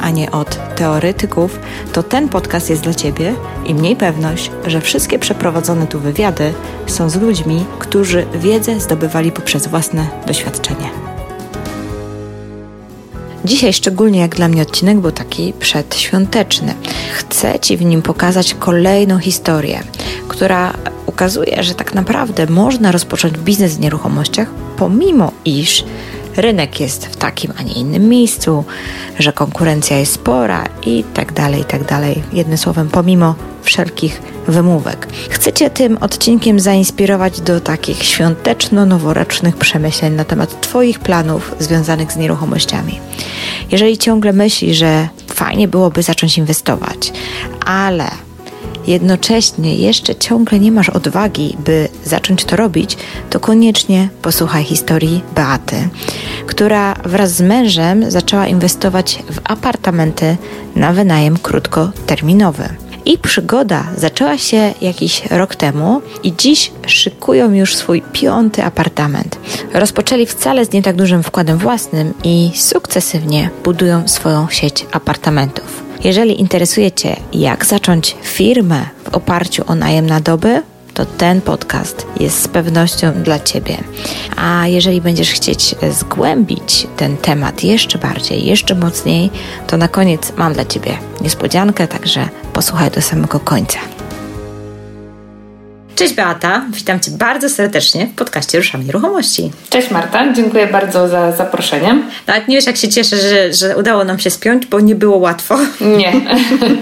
a nie od teoretyków, to ten podcast jest dla Ciebie i mniej pewność, że wszystkie przeprowadzone tu wywiady są z ludźmi, którzy wiedzę zdobywali poprzez własne doświadczenie. Dzisiaj szczególnie jak dla mnie odcinek był taki przedświąteczny. Chcę Ci w nim pokazać kolejną historię, która ukazuje, że tak naprawdę można rozpocząć biznes w nieruchomościach, pomimo iż rynek jest w takim, a nie innym miejscu, że konkurencja jest spora i tak dalej, i tak dalej. Jednym słowem, pomimo wszelkich wymówek. Chcę Cię tym odcinkiem zainspirować do takich świąteczno-noworocznych przemyśleń na temat Twoich planów związanych z nieruchomościami. Jeżeli ciągle myślisz, że fajnie byłoby zacząć inwestować, ale jednocześnie jeszcze ciągle nie masz odwagi, by zacząć to robić, to koniecznie posłuchaj historii Beaty, która wraz z mężem zaczęła inwestować w apartamenty na wynajem krótkoterminowy. I przygoda zaczęła się jakiś rok temu i dziś szykują już swój piąty apartament. Rozpoczęli wcale z nie tak dużym wkładem własnym i sukcesywnie budują swoją sieć apartamentów. Jeżeli interesuje Cię, jak zacząć firmę w oparciu o najem na doby, to ten podcast jest z pewnością dla Ciebie. A jeżeli będziesz chcieć zgłębić ten temat jeszcze bardziej, jeszcze mocniej, to na koniec mam dla Ciebie niespodziankę, także posłuchaj do samego końca. Cześć Beata, witam Cię bardzo serdecznie w podcaście Ruszamy Nieruchomości. Cześć Marta, dziękuję bardzo za zaproszenie. Nawet nie wiesz jak się cieszę, że, że udało nam się spiąć, bo nie było łatwo. Nie.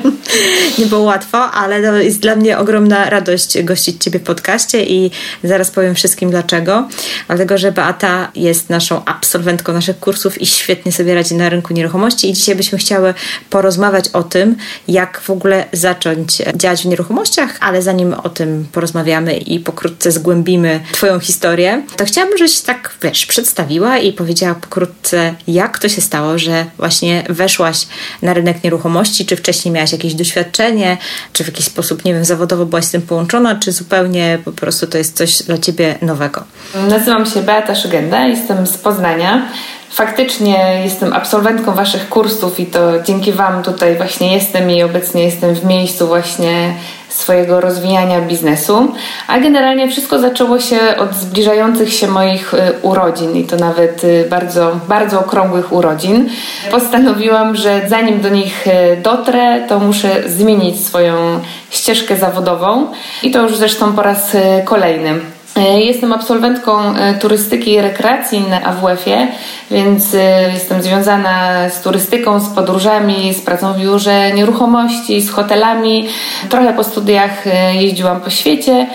nie było łatwo, ale to jest dla mnie ogromna radość gościć Ciebie w podcaście i zaraz powiem wszystkim dlaczego. Dlatego, że Beata jest naszą absolwentką naszych kursów i świetnie sobie radzi na rynku nieruchomości i dzisiaj byśmy chciały porozmawiać o tym, jak w ogóle zacząć działać w nieruchomościach, ale zanim o tym porozmawiamy, porozmawiamy i pokrótce zgłębimy Twoją historię, to chciałabym, żebyś tak, wiesz, przedstawiła i powiedziała pokrótce, jak to się stało, że właśnie weszłaś na rynek nieruchomości, czy wcześniej miałaś jakieś doświadczenie, czy w jakiś sposób, nie wiem, zawodowo byłaś z tym połączona, czy zupełnie po prostu to jest coś dla Ciebie nowego? Nazywam się Beata Szygenda, jestem z Poznania. Faktycznie jestem absolwentką Waszych kursów i to dzięki Wam tutaj właśnie jestem i obecnie jestem w miejscu właśnie swojego rozwijania biznesu, a generalnie wszystko zaczęło się od zbliżających się moich y, urodzin i to nawet y, bardzo, bardzo okrągłych urodzin. Postanowiłam, że zanim do nich y, dotrę, to muszę zmienić swoją ścieżkę zawodową i to już zresztą po raz kolejny. E, jestem absolwentką e, turystyki i rekreacji na AWF-ie, więc e, jestem związana z turystyką, z podróżami, z pracą w biurze nieruchomości, z hotelami. Trochę po studiach jeździłam po świecie.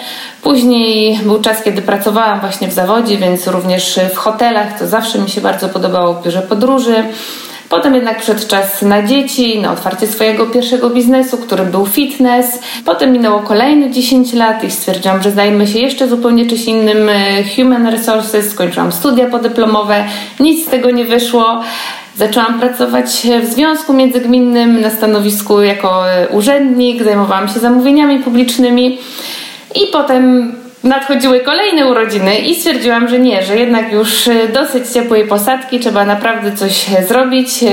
Później był czas, kiedy pracowałam właśnie w zawodzie, więc również w hotelach, co zawsze mi się bardzo podobało w biurze podróży. Potem jednak przyszedł czas na dzieci, na otwarcie swojego pierwszego biznesu, którym był fitness. Potem minęło kolejne 10 lat i stwierdziłam, że zajmę się jeszcze zupełnie czymś innym, human resources, skończyłam studia podyplomowe, nic z tego nie wyszło. Zaczęłam pracować w związku międzygminnym na stanowisku jako urzędnik, zajmowałam się zamówieniami publicznymi i potem nadchodziły kolejne urodziny i stwierdziłam, że nie, że jednak już e, dosyć ciepłej posadki, trzeba naprawdę coś e, zrobić e,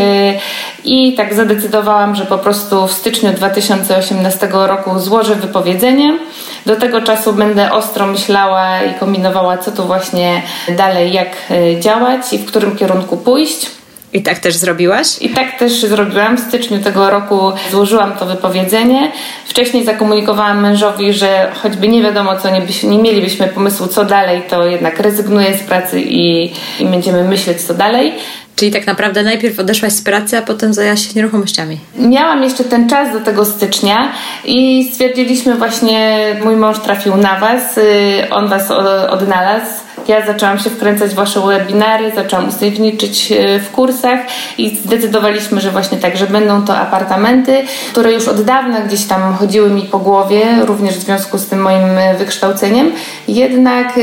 i tak zadecydowałam, że po prostu w styczniu 2018 roku złożę wypowiedzenie. Do tego czasu będę ostro myślała i kombinowała, co tu właśnie dalej, jak działać i w którym kierunku pójść. I tak też zrobiłaś? I tak też zrobiłam. W styczniu tego roku złożyłam to wypowiedzenie. Wcześniej zakomunikowałam mężowi, że choćby nie wiadomo co, nie, nie mielibyśmy pomysłu co dalej, to jednak rezygnuję z pracy i, i będziemy myśleć co dalej. Czyli tak naprawdę najpierw odeszłaś z pracy, a potem zajęłaś się nieruchomościami. Miałam jeszcze ten czas do tego stycznia i stwierdziliśmy właśnie, mój mąż trafił na Was, y, on Was odnalazł ja zaczęłam się wkręcać w Wasze webinary, zaczęłam uczestniczyć e, w kursach i zdecydowaliśmy, że właśnie tak, że będą to apartamenty, które już od dawna gdzieś tam chodziły mi po głowie, również w związku z tym moim e, wykształceniem. Jednak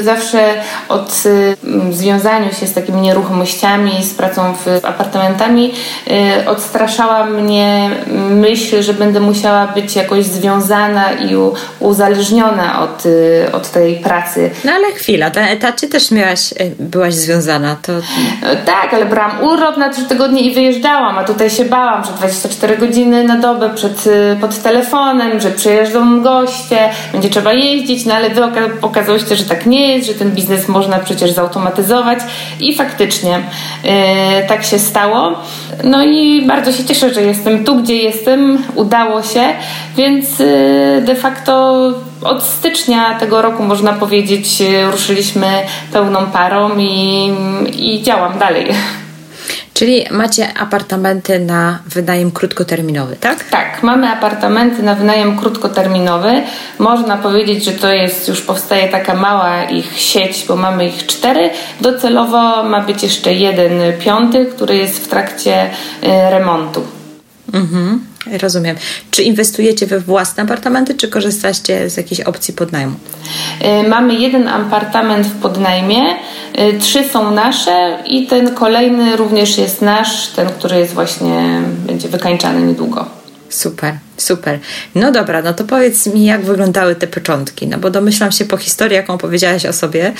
zawsze od związaniu się z takimi nieruchomościami, z pracą w apartamentami odstraszała mnie myśl, że będę musiała być jakoś związana i uzależniona od, od tej pracy. No ale chwila, na etacie też miałaś, e, byłaś związana. To... E, tak, ale brałam urlop na trzy tygodnie i wyjeżdżałam, a tutaj się bałam, że 24 godziny na dobę przed, e, pod telefonem, że przyjeżdżą goście, będzie trzeba jeździć, no ale okazało się, że tak nie jest, że ten biznes można przecież zautomatyzować i faktycznie yy, tak się stało. No i bardzo się cieszę, że jestem tu, gdzie jestem, udało się, więc yy, de facto od stycznia tego roku, można powiedzieć, ruszyliśmy pełną parą i, i działam dalej. Czyli macie apartamenty na wynajem krótkoterminowy, tak? Tak, mamy apartamenty na wynajem krótkoterminowy. Można powiedzieć, że to jest już powstaje taka mała ich sieć, bo mamy ich cztery. Docelowo ma być jeszcze jeden piąty, który jest w trakcie y, remontu. Mhm. Rozumiem. Czy inwestujecie we własne apartamenty, czy korzystacie z jakiejś opcji podnajmu? Y, mamy jeden apartament w podnajmie, y, trzy są nasze i ten kolejny również jest nasz, ten, który jest właśnie, będzie wykańczany niedługo. Super, super. No dobra, no to powiedz mi, jak wyglądały te początki, no bo domyślam się po historii, jaką powiedziałaś o sobie,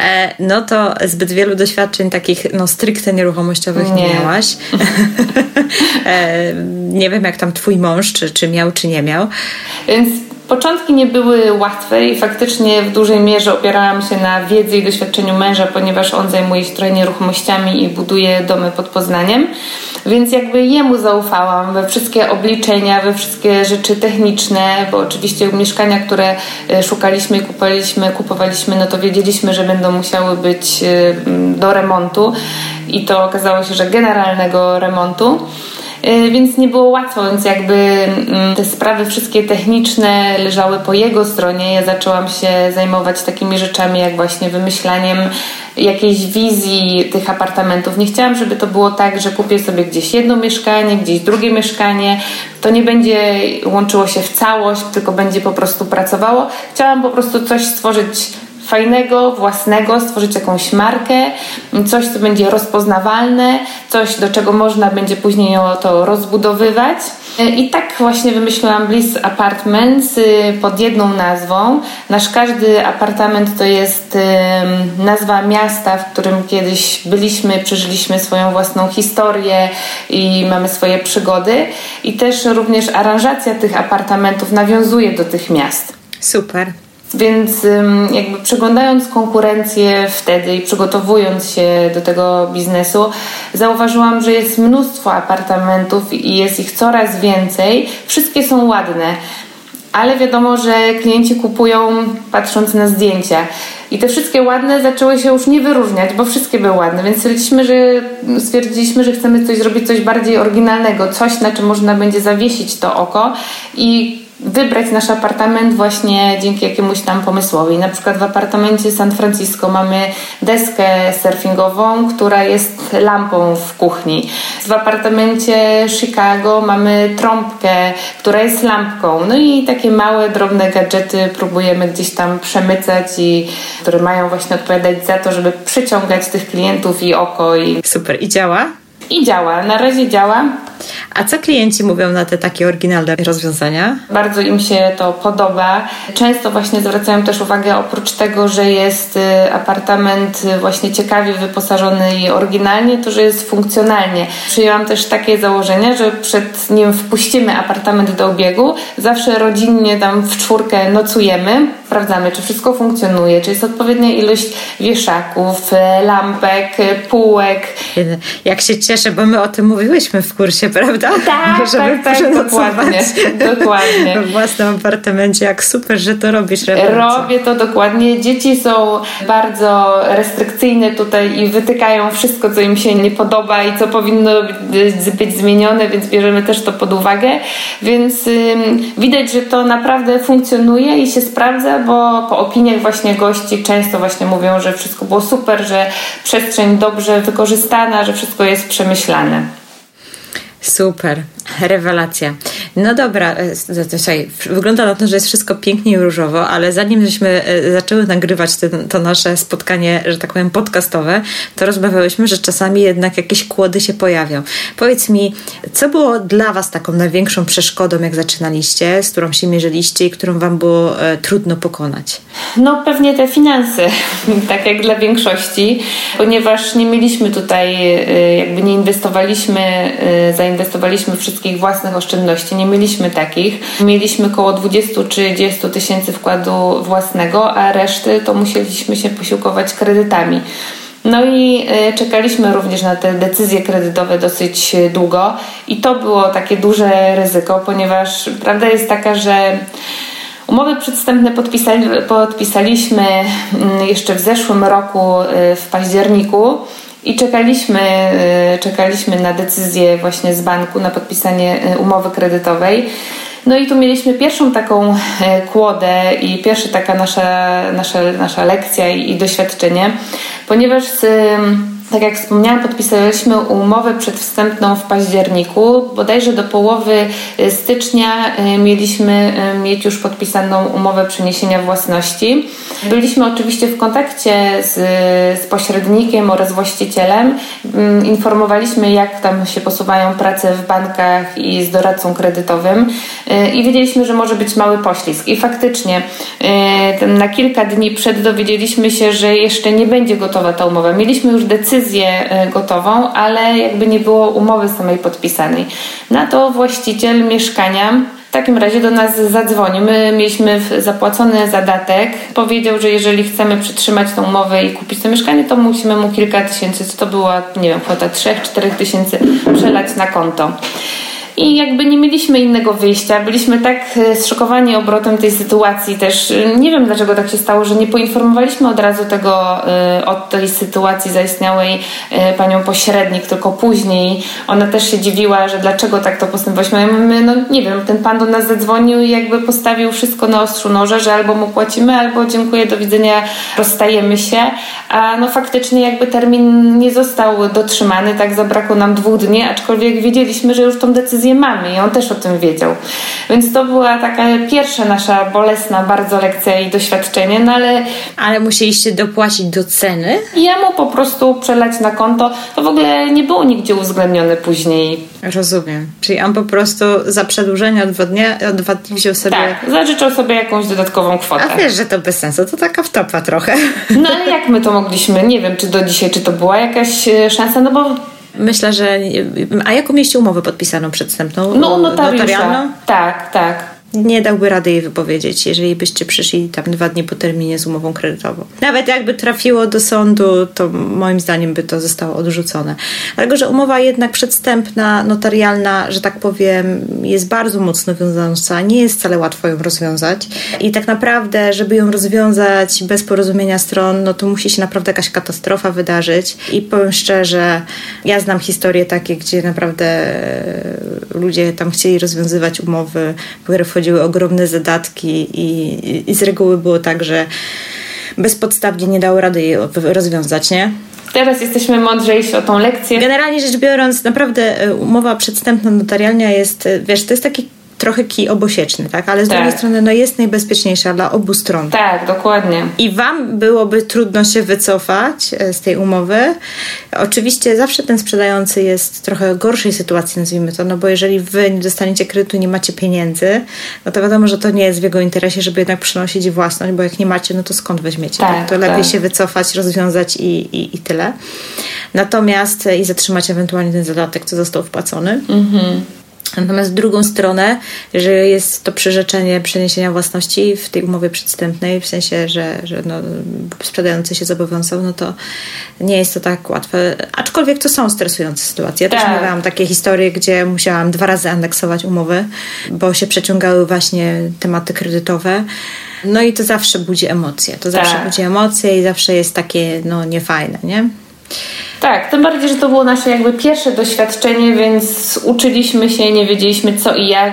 e, no to zbyt wielu doświadczeń takich, no stricte nieruchomościowych nie, nie miałaś. e, nie wiem, jak tam twój mąż, czy, czy miał, czy nie miał. Więc Początki nie były łatwe i faktycznie w dużej mierze opierałam się na wiedzy i doświadczeniu męża, ponieważ on zajmuje się trochę nieruchomościami i buduje domy pod Poznaniem. Więc jakby jemu zaufałam we wszystkie obliczenia, we wszystkie rzeczy techniczne, bo oczywiście mieszkania, które e, szukaliśmy kupowaliśmy, kupowaliśmy, no to wiedzieliśmy, że będą musiały być e, do remontu i to okazało się, że generalnego remontu. E, więc nie było łatwo, więc jakby mm, te sprawy wszystkie techniczne leżały po jego stronie. Ja zaczęłam się zajmować takimi rzeczami, jak właśnie wymyślaniem jakiejś wizji tych apartamentów. Nie chciałam, żeby to było tak, że kupię sobie gdzieś jedno mieszkanie, gdzieś drugie mieszkanie. To nie będzie łączyło się w całość, tylko będzie po prostu pracowało. Chciałam po prostu coś stworzyć fajnego, własnego, stworzyć jakąś markę, coś, co będzie rozpoznawalne, coś, do czego można będzie później to rozbudowywać. I tak właśnie wymyśliłam Bliss Apartments y, pod jedną nazwą. Nasz każdy apartament to jest nazwa miasta, w którym kiedyś byliśmy, przeżyliśmy swoją własną historię i mamy swoje przygody. I też również aranżacja tych apartamentów nawiązuje do tych miast. Super. Więc jakby przeglądając konkurencję wtedy i przygotowując się do tego biznesu, zauważyłam, że jest mnóstwo apartamentów i jest ich coraz więcej. Wszystkie są ładne, ale wiadomo, że klienci kupują patrząc na zdjęcia. I te wszystkie ładne zaczęły się już nie wyróżniać, bo wszystkie były ładne, więc stwierdziliśmy, że, stwierdziliśmy, że chcemy coś zrobić, coś bardziej oryginalnego, coś na czym można będzie zawiesić to oko i wybrać nasz apartament właśnie dzięki jakiemuś tam pomysłowi. Na przykład w apartamencie San Francisco mamy deskę surfingową, która jest lampą w kuchni. W apartamencie Chicago mamy trąbkę, która jest lampką. No i takie małe, drobne gadżety próbujemy gdzieś tam przemycać i które mają właśnie odpowiadać za to, żeby przyciągać tych klientów i oko. I... Super. I działa? I działa. Na razie działa. A co klienci mówią na te takie oryginalne rozwiązania? Bardzo im się to podoba. Często właśnie zwracają też uwagę, oprócz tego, że jest y, apartament właśnie ciekawie wyposażony i oryginalnie, to że jest funkcjonalnie. Przyjęłam też takie założenie, że przed nim wpuścimy apartament do obiegu, zawsze rodzinnie tam w czwórkę nocujemy, sprawdzamy, czy wszystko funkcjonuje, czy jest odpowiednia ilość wieszaków, lampek, półek. Jak się cieszę, bo my o tym mówiłyśmy w kursie prawda? Tak, Żeby tak, tak, dokładnie. dokładnie. W własnym apartamencie, jak super, że to robisz. Rewelacja. Robię to dokładnie. Dzieci są bardzo restrykcyjne tutaj i wytykają wszystko, co im się nie podoba i co powinno być zmienione, więc bierzemy też to pod uwagę. Więc ym, widać, że to naprawdę funkcjonuje i się sprawdza, bo po opiniach właśnie gości często właśnie mówią, że wszystko było super, że przestrzeń dobrze wykorzystana, że wszystko jest przemyślane. Super, rewelacja. No dobra, e, słuchaj, wygląda na to, że jest wszystko pięknie i różowo, ale zanim żeśmy e, zaczęły nagrywać ten, to nasze spotkanie, że tak powiem, podcastowe, to rozmawiałyśmy, że czasami jednak jakieś kłody się pojawią. Powiedz mi, co było dla Was taką największą przeszkodą, jak zaczynaliście, z którą się mierzyliście i którą Wam było e, trudno pokonać? No pewnie te finanse, tak jak dla większości, ponieważ nie mieliśmy tutaj, jakby nie inwestowaliśmy, zainwestowaliśmy wszystkich własnych oszczędności, nie mieliśmy takich. Mieliśmy około 20-30 tysięcy wkładu własnego, a reszty to musieliśmy się posiłkować kredytami. No i e, czekaliśmy również na te decyzje kredytowe dosyć długo i to było takie duże ryzyko, ponieważ prawda jest taka, że Umowy przedstępne podpisali, podpisaliśmy mm, jeszcze w zeszłym roku e, w październiku i czekaliśmy, e, czekaliśmy na decyzję właśnie z banku, na podpisanie umowy kredytowej. No i tu mieliśmy pierwszą taką e, kłodę i pierwsza taka nasza, nasza, nasza lekcja i, i doświadczenie, ponieważ tak jak wspomniałam, podpisaliśmy umowę przedwstępną w październiku. Bodajże do połowy y, stycznia y, mieliśmy y, mieć już podpisaną umowę przeniesienia własności. Byliśmy oczywiście w kontakcie z, z pośrednikiem oraz właścicielem. Mm, informowaliśmy, jak tam się posuwają prace w bankach i z doradcą kredytowym i wiedzieliśmy, że może być mały poślizg. I faktycznie na kilka dni przed dowiedzieliśmy się, że jeszcze nie będzie gotowa ta umowa. Mieliśmy już decyzję, decyzję e, gotową, ale jakby nie było umowy samej podpisanej. Na to właściciel mieszkania w takim razie do nas zadzwonił. My mieliśmy zapłacony zadatek. Powiedział, że jeżeli chcemy przytrzymać tą umowę i kupić to mieszkanie, to musimy mu kilka tysięcy, to była, nie wiem, kwota 3-4 tysięcy przelać na konto. I jakby nie mieliśmy innego wyjścia. Byliśmy tak e, zszokowani obrotem tej sytuacji też. E, nie wiem dlaczego tak się stało, że nie poinformowaliśmy od razu tego, e, o tej sytuacji zaistniałej panią pośrednik, tylko później ona też się dziwiła, że dlaczego tak to postępowaliśmy. My, no nie wiem, ten pan do nas zadzwonił i jakby postawił wszystko na ostrzu noża, że albo mu płacimy, albo dziękuję, do widzenia, rozstajemy się. A no faktycznie jakby termin nie został dotrzymany, tak zabrakło nam dwóch dni, aczkolwiek wiedzieliśmy, że już tą decyzję decyzję mamy i on też o tym wiedział. Więc to była taka pierwsza nasza bolesna bardzo lekcja i doświadczenie, no ale... Ale musieliście dopłacić do ceny? Ja mu po prostu przelać na konto. To w ogóle nie było nigdzie uwzględnione później. Rozumiem. Czyli on po prostu za przedłużenie od dwa dnia, od dwa dni wziął sobie... Tak, zażyczał sobie jakąś dodatkową kwotę. A wiesz, że to bez sensu, to taka wtopa trochę. No ale jak my to mogliśmy? Nie wiem, czy do dzisiaj, czy to była jakaś e, szansa, no bo Myślę, że. A jaką mieście umowę podpisaną przedstępną? No, notarialną? Tak, tak nie dałby rady jej wypowiedzieć, jeżeli byście przyszli tam dwa dni po terminie z umową kredytową. Nawet jakby trafiło do sądu, to moim zdaniem by to zostało odrzucone. Dlatego, że umowa jednak przedstępna, notarialna, że tak powiem, jest bardzo mocno wiążąca, nie jest wcale łatwo ją rozwiązać i tak naprawdę, żeby ją rozwiązać bez porozumienia stron, no to musi się naprawdę jakaś katastrofa wydarzyć i powiem szczerze, ja znam historie takie, gdzie naprawdę ludzie tam chcieli rozwiązywać umowy, które wchodziły ogromne zadatki i, i z reguły było tak, że bezpodstawnie nie dało rady jej rozwiązać, nie? Teraz jesteśmy mądrzejsi o tą lekcję. Generalnie rzecz biorąc, naprawdę e, umowa przedstępna notarialna jest, e, wiesz, to jest taki trochę kij obosieczny, tak? Ale z tak. drugiej strony no jest najbezpieczniejsza dla obu stron. Tak, dokładnie. I wam byłoby trudno się wycofać e, z tej umowy. Oczywiście zawsze ten sprzedający jest w trochę gorszej sytuacji, nazwijmy to, no bo jeżeli wy nie dostaniecie kredytu, nie macie pieniędzy, no to wiadomo, że to nie jest w jego interesie, żeby jednak przynosić własność, bo jak nie macie, no to skąd weźmiecie? Tak, tak? To lepiej tak. się wycofać, rozwiązać i, i, i tyle. Natomiast i zatrzymać ewentualnie ten zadatek, co został wpłacony. Mhm. Natomiast drugą stronę, że jest to przyrzeczenie przeniesienia własności w tej umowie przedstępnej, w sensie, że, że no, sprzedający się zobowiązał, no to nie jest to tak łatwe. Aczkolwiek to są stresujące sytuacje. Ja tak. też miałam takie historie, gdzie musiałam dwa razy aneksować umowy, bo się przeciągały właśnie tematy kredytowe. No i to zawsze budzi emocje. To zawsze tak. budzi emocje i zawsze jest takie no niefajne, nie? Tak, tym bardziej, że to było nasze jakby pierwsze doświadczenie, więc uczyliśmy się, nie wiedzieliśmy co i jak.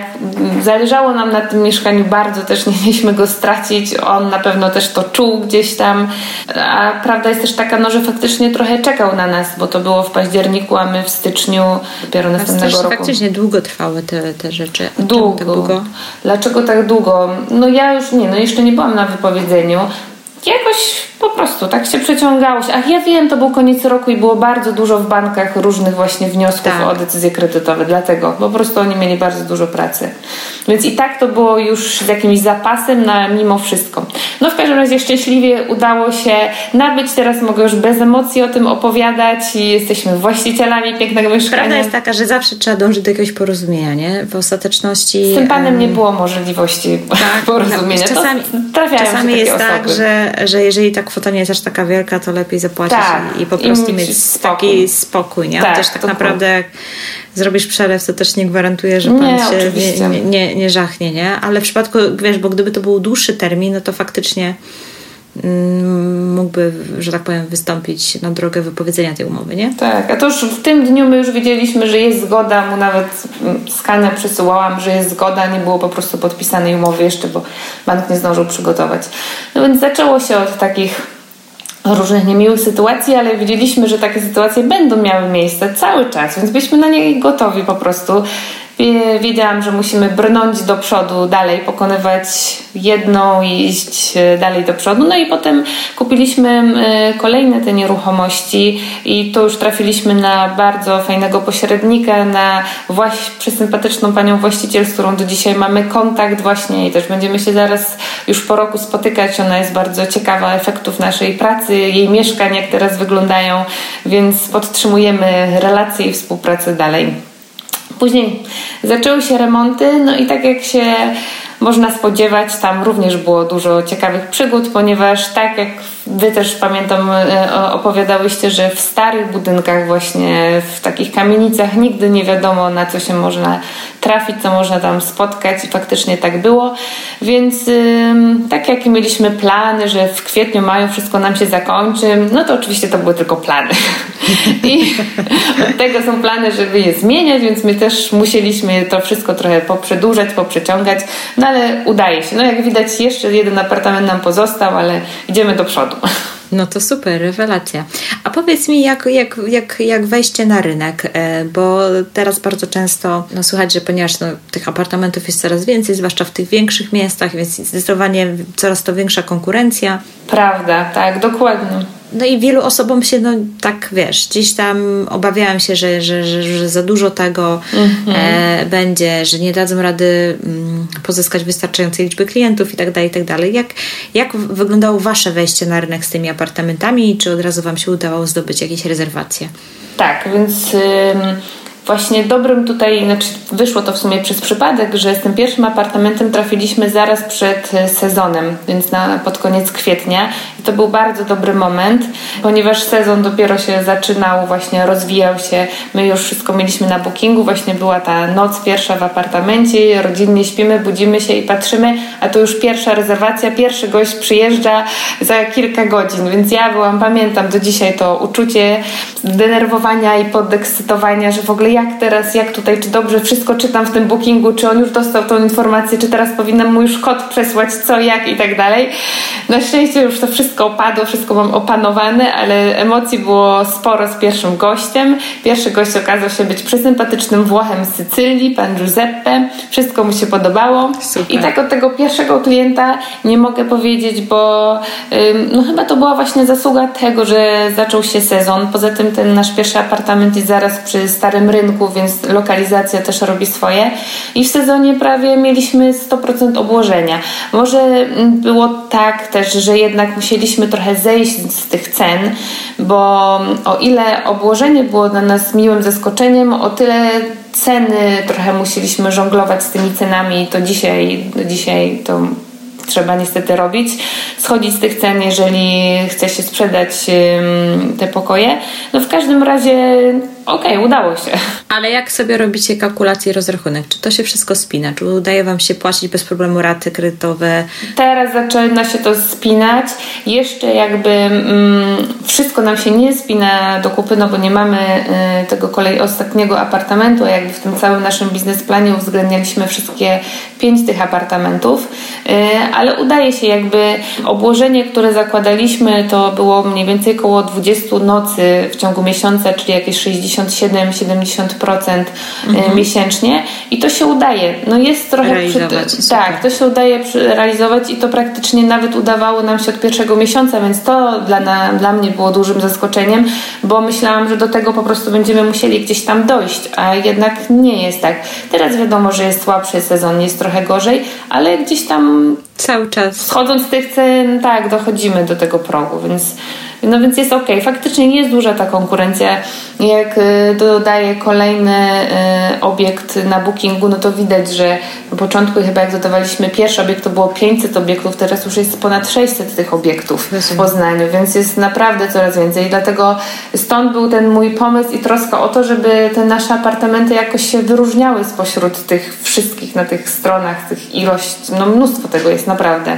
Zależało nam na tym mieszkaniu bardzo, też nie chcieliśmy go stracić. On na pewno też to czuł gdzieś tam. A prawda jest też taka, no, że faktycznie trochę czekał na nas, bo to było w październiku, a my w styczniu dopiero następnego roku. Faktycznie długo trwały te, te rzeczy. Długo. Tak długo. Dlaczego tak długo? No ja już nie, no jeszcze nie byłam na wypowiedzeniu jakoś po prostu tak się przeciągało się. Ach, ja wiem, to był koniec roku i było bardzo dużo w bankach różnych właśnie wniosków tak. o decyzje kredytowe, dlatego po prostu oni mieli bardzo dużo pracy. Więc i tak to było już z jakimś zapasem na mimo wszystko. No w każdym razie szczęśliwie udało się nabyć, teraz mogę już bez emocji o tym opowiadać i jesteśmy właścicielami pięknego mieszkania. Prawda jest taka, że zawsze trzeba dążyć do jakiegoś porozumienia, nie? W ostateczności... Z tym panem um... nie było możliwości tak, porozumienia. Czasami, czasami jest tak, osoby. tak, że że, jeżeli ta kwota nie jest aż taka wielka, to lepiej zapłacić tak, i, i, po prostu i mieć spokój. taki spokój, nie? Tak, Chociaż tak naprawdę jak zrobisz przelew, to też nie gwarantuje, że pan nie, się nie, nie, nie, nie żachnie, nie? Ale w przypadku, wiesz, bo gdyby to był dłuższy termin, no to faktycznie mm, mógłby, że tak powiem, wystąpić na drogę wypowiedzenia tej umowy, nie? Tak, a to już w tym dniu my już wiedzieliśmy, że jest zgoda, mu nawet skaner przesyłałam, że jest zgoda, nie było po prostu podpisanej umowy jeszcze, bo bank nie zdążył przygotować. No więc zaczęło się od takich różnych niemiłych sytuacji, ale wiedzieliśmy, że takie sytuacje będą miały miejsce cały czas, więc byliśmy na nie gotowi po prostu. Wiedziałam, że musimy brnąć do przodu, dalej pokonywać jedną i iść e, dalej do przodu. No i potem kupiliśmy e, kolejne te nieruchomości i tu już trafiliśmy na bardzo fajnego pośrednika, na właśnie przesympatyczną panią właściciel, z którą do dzisiaj mamy kontakt właśnie i też będziemy się zaraz już po roku spotykać. Ona jest bardzo ciekawa efektów naszej pracy, jej mieszkań, jak teraz wyglądają, więc podtrzymujemy relacje i współpracę dalej. Później zaczęły się remonty, no i tak jak się można spodziewać, tam również było dużo ciekawych przygód, ponieważ tak jak Wy też pamiętam, e, opowiadałyście, że w starych budynkach, właśnie w takich kamienicach, nigdy nie wiadomo, na co się można trafić, co można tam spotkać, i faktycznie tak było. Więc tak jak mieliśmy plany, że w kwietniu, maju wszystko nam się zakończy, no to oczywiście to były tylko plany. I od tego są plany, żeby je zmieniać, więc my też musieliśmy to wszystko trochę poprzedłużać, poprzeciągać, no ale udaje się. No jak widać, jeszcze jeden apartament nam pozostał, ale idziemy do przodu. No to super, rewelacja. A powiedz mi, jak, jak, jak, jak wejście na rynek, e, bo teraz bardzo często no, słychać, że ponieważ no, tych apartamentów jest coraz więcej, zwłaszcza w tych większych miastach, więc zdecydowanie coraz to większa konkurencja. Prawda, tak, dokładnie. No i wielu osobom się, no tak wiesz, gdzieś tam obawiałam się, że, że, że, że za dużo tego mm-hmm. e, będzie, że nie dadzą rady mm, pozyskać wystarczającej liczby klientów i tak dalej, i tak dalej. Jak, jak wyglądało Wasze wejście na rynek z tymi apartamentami czy od razu Wam się udało zdobyć jakieś rezerwacje? Tak, więc... Ym właśnie dobrym tutaj, znaczy wyszło to w sumie przez przypadek, że z tym pierwszym apartamentem trafiliśmy zaraz przed e, sezonem, więc na, pod koniec kwietnia. I to był bardzo dobry moment, ponieważ sezon dopiero się zaczynał, właśnie rozwijał się, my już wszystko mieliśmy na bookingu, właśnie była ta noc pierwsza w apartamencie, rodzinnie śpimy, budzimy się i patrzymy, a to już pierwsza rezerwacja, pierwszy gość przyjeżdża za kilka godzin, więc ja byłam, pamiętam do dzisiaj to uczucie denerwowania i podekscytowania, że w ogóle jak teraz, jak tutaj, czy dobrze wszystko czytam w tym bookingu, czy on już dostał tą informację, czy teraz powinnam mu już kod przesłać, co, jak i tak dalej. Na szczęście już to wszystko opadło, wszystko mam opanowane, ale emocji było sporo z pierwszym gościem. Pierwszy gość okazał się być przesympatycznym Włochem z Sycylii, pan Giuseppe. Wszystko mu się podobało. Super. I tak od tego pierwszego klienta nie mogę powiedzieć, bo ym, no chyba to była właśnie zasługa tego, że zaczął się sezon. Poza tym ten nasz pierwszy apartament jest zaraz przy Starym Rynku, więc lokalizacja też robi swoje. I w sezonie prawie mieliśmy 100% obłożenia. Może było tak też, że jednak musieliśmy trochę zejść z tych cen, bo o ile obłożenie było dla nas miłym zaskoczeniem, o tyle ceny, trochę musieliśmy żonglować z tymi cenami, to dzisiaj, dzisiaj to trzeba niestety robić. Schodzić z tych cen, jeżeli chce się sprzedać te pokoje. No w każdym razie okej, okay, udało się. Ale jak sobie robicie kalkulację i rozrachunek? Czy to się wszystko spina? Czy udaje Wam się płacić bez problemu raty kredytowe? Teraz zaczyna się to spinać. Jeszcze jakby mm, wszystko nam się nie spina do kupy, no bo nie mamy y, tego kolei ostatniego apartamentu, a jakby w tym całym naszym biznesplanie uwzględnialiśmy wszystkie pięć tych apartamentów, y, ale udaje się jakby obłożenie, które zakładaliśmy, to było mniej więcej około 20 nocy w ciągu miesiąca, czyli jakieś 60 67-70% e, mhm. miesięcznie i to się udaje. No jest trochę realizować. Przy, tak, to się udaje realizować i to praktycznie nawet udawało nam się od pierwszego miesiąca, więc to dla, na, dla mnie było dużym zaskoczeniem, bo myślałam, że do tego po prostu będziemy musieli gdzieś tam dojść, a jednak nie jest tak. Teraz wiadomo, że jest słabszy sezon, jest trochę gorzej, ale gdzieś tam cały czas schodząc z tych cen, tak, dochodzimy do tego progu, więc no więc jest ok. Faktycznie jest duża ta konkurencja. Jak y, dodaję kolejny y, obiekt na bookingu, no to widać, że na początku chyba jak dodawaliśmy pierwszy obiekt, to było 500 obiektów, teraz już jest ponad 600 tych obiektów w Poznaniu, więc jest naprawdę coraz więcej. I dlatego stąd był ten mój pomysł i troska o to, żeby te nasze apartamenty jakoś się wyróżniały spośród tych wszystkich na tych stronach, tych ilość, no mnóstwo tego jest naprawdę.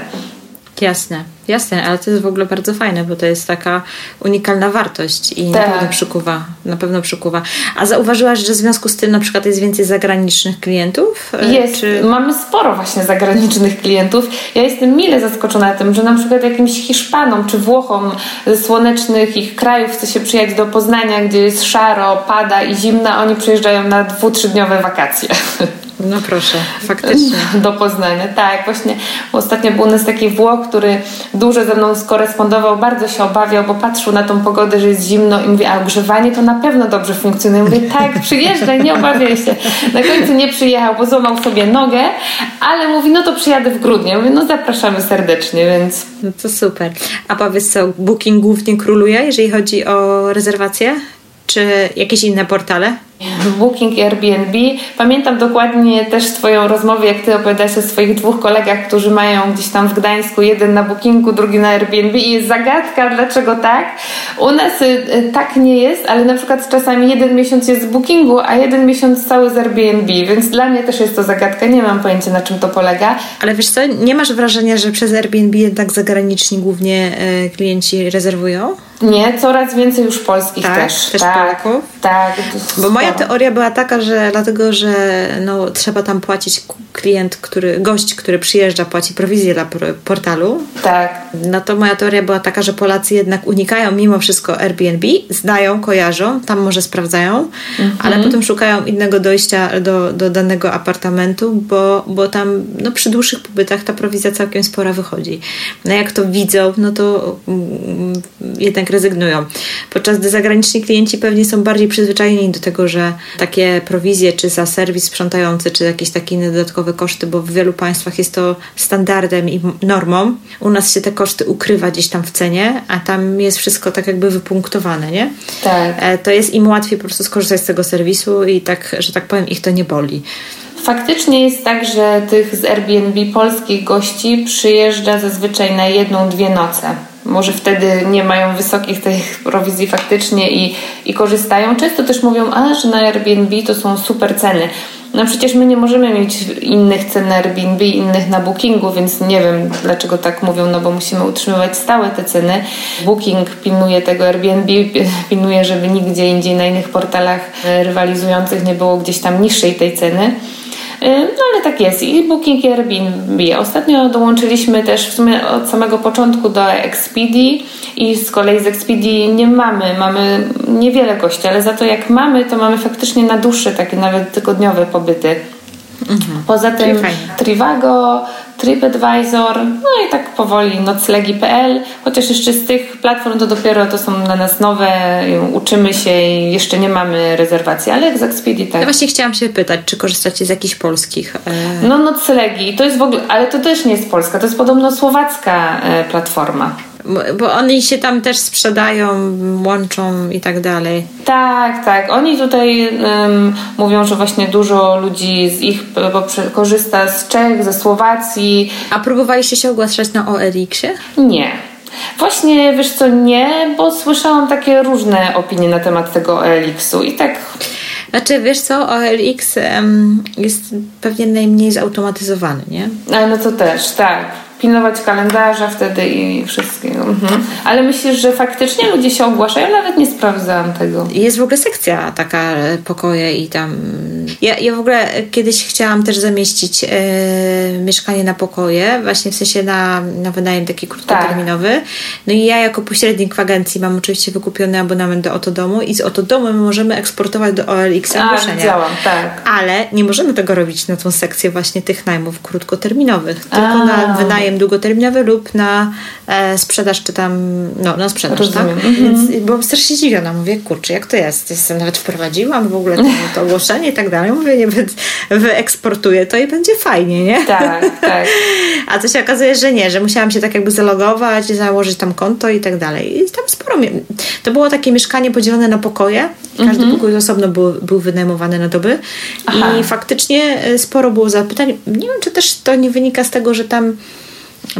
Jasne. Jasne, ale to jest w ogóle bardzo fajne, bo to jest taka unikalna wartość i tak. na pewno przykuwa, na pewno przykuwa. A zauważyłaś, że w związku z tym na przykład jest więcej zagranicznych klientów? Jest. Czy... Mamy sporo właśnie zagranicznych klientów. Ja jestem mile zaskoczona tym, że na przykład jakimś Hiszpanom czy Włochom ze słonecznych ich krajów chce się przyjechać do Poznania, gdzie jest szaro, pada i zimna, oni przyjeżdżają na dwu, trzydniowe wakacje. No proszę, faktycznie. Do Poznania, tak. Właśnie ostatnio był u nas taki Włoch, który dużo ze mną skorespondował, bardzo się obawiał, bo patrzył na tą pogodę, że jest zimno i mówi, a ogrzewanie to na pewno dobrze funkcjonuje. Mówię, tak, przyjeżdżaj, nie obawiaj się. Na końcu nie przyjechał, bo złamał sobie nogę, ale mówi, no to przyjadę w grudniu. Mówię, no zapraszamy serdecznie, więc... No to super. A powiedz co, Booking głównie króluje, jeżeli chodzi o rezerwacje? Czy jakieś inne portale? Booking i Airbnb. Pamiętam dokładnie też Twoją rozmowę, jak Ty opowiadałaś o swoich dwóch kolegach, którzy mają gdzieś tam w Gdańsku, jeden na Bookingu, drugi na Airbnb i jest zagadka, dlaczego tak. U nas y, y, tak nie jest, ale na przykład czasami jeden miesiąc jest z Bookingu, a jeden miesiąc cały z Airbnb, więc dla mnie też jest to zagadka. Nie mam pojęcia, na czym to polega. Ale wiesz co, nie masz wrażenia, że przez Airbnb jednak zagraniczni głównie y, klienci rezerwują? Nie, coraz więcej już polskich tak, też. też tak, Polaków? Tak. Bo moja teoria była taka, że dlatego, że no, trzeba tam płacić klient, który, gość, który przyjeżdża, płaci prowizję dla portalu. Tak. No to moja teoria była taka, że Polacy jednak unikają mimo wszystko Airbnb, znają, kojarzą, tam może sprawdzają, mhm. ale potem szukają innego dojścia do, do danego apartamentu, bo, bo tam no, przy dłuższych pobytach ta prowizja całkiem spora wychodzi. No jak to widzą, no to mm, jednak rezygnują. Podczas gdy zagraniczni klienci pewnie są bardziej przyzwyczajeni do tego, że takie prowizje, czy za serwis sprzątający, czy jakieś takie inne dodatkowe koszty, bo w wielu państwach jest to standardem i normą. U nas się te koszty ukrywa gdzieś tam w cenie, a tam jest wszystko tak jakby wypunktowane, nie? Tak. E, to jest im łatwiej po prostu skorzystać z tego serwisu i tak, że tak powiem, ich to nie boli. Faktycznie jest tak, że tych z Airbnb polskich gości przyjeżdża zazwyczaj na jedną, dwie noce może wtedy nie mają wysokich tych prowizji faktycznie i, i korzystają. Często też mówią, a że na Airbnb to są super ceny. No przecież my nie możemy mieć innych cen na Airbnb, innych na Bookingu, więc nie wiem dlaczego tak mówią, no bo musimy utrzymywać stałe te ceny. Booking pilnuje tego Airbnb, pilnuje, żeby nigdzie indziej na innych portalach rywalizujących nie było gdzieś tam niższej tej ceny. Y, no ale tak jest. I Booking i Airbnb. Ostatnio dołączyliśmy też w sumie od samego początku do Expedia i z kolei z Expedia nie mamy. Mamy niewiele gości, ale za to jak mamy, to mamy faktycznie na dłuższe takie nawet tygodniowe pobyty. Mhm. Poza tym Trivago, TripAdvisor, no i tak powoli noclegi.pl, chociaż jeszcze z tych platform to dopiero to są dla nas nowe, uczymy się i jeszcze nie mamy rezerwacji, ale jak z Expedia tak. Ja właśnie chciałam się pytać, czy korzystacie z jakichś polskich? E... No noclegi, to jest w ogóle, ale to też nie jest polska, to jest podobno słowacka e, platforma. Bo oni się tam też sprzedają, łączą i tak dalej. Tak, tak. Oni tutaj um, mówią, że właśnie dużo ludzi z ich korzysta z Czech, ze Słowacji. A próbowaliście się ogłaszać na OLX-ie? Nie. Właśnie, wiesz co, nie, bo słyszałam takie różne opinie na temat tego OLX-u i tak... Znaczy, wiesz co, OLX um, jest pewnie najmniej zautomatyzowany, nie? A, no to też, tak pilnować kalendarza wtedy i wszystkiego. Mhm. Ale myślisz, że faktycznie ludzie się ogłaszają? Nawet nie sprawdzałam tego. Jest w ogóle sekcja taka e, pokoje i tam... Ja, ja w ogóle kiedyś chciałam też zamieścić e, mieszkanie na pokoje, właśnie w sensie na, na wynajem taki krótkoterminowy. Tak. No i ja jako pośrednik w agencji mam oczywiście wykupiony abonament do Oto Domu i z Oto Domu my możemy eksportować do OLX ogłoszenia. widziałam, tak. Ale nie możemy tego robić na tą sekcję właśnie tych najmów krótkoterminowych, tylko A. na wynajem wynajem długoterminowy lub na e, sprzedaż, czy tam, no, na sprzedaż, tak? Mhm. Więc byłam strasznie zdziwiona. Mówię, kurczę, jak to jest? Jestem, nawet wprowadziłam w ogóle to, to ogłoszenie i tak dalej. Mówię, nie, wyeksportuję to i będzie fajnie, nie? Tak, tak. A to się okazuje, że nie, że musiałam się tak jakby zalogować, założyć tam konto i tak dalej. I tam sporo. To było takie mieszkanie podzielone na pokoje. Każdy mhm. pokój osobno był, był wynajmowany na doby. Aha. I faktycznie e, sporo było zapytań. Nie wiem, czy też to nie wynika z tego, że tam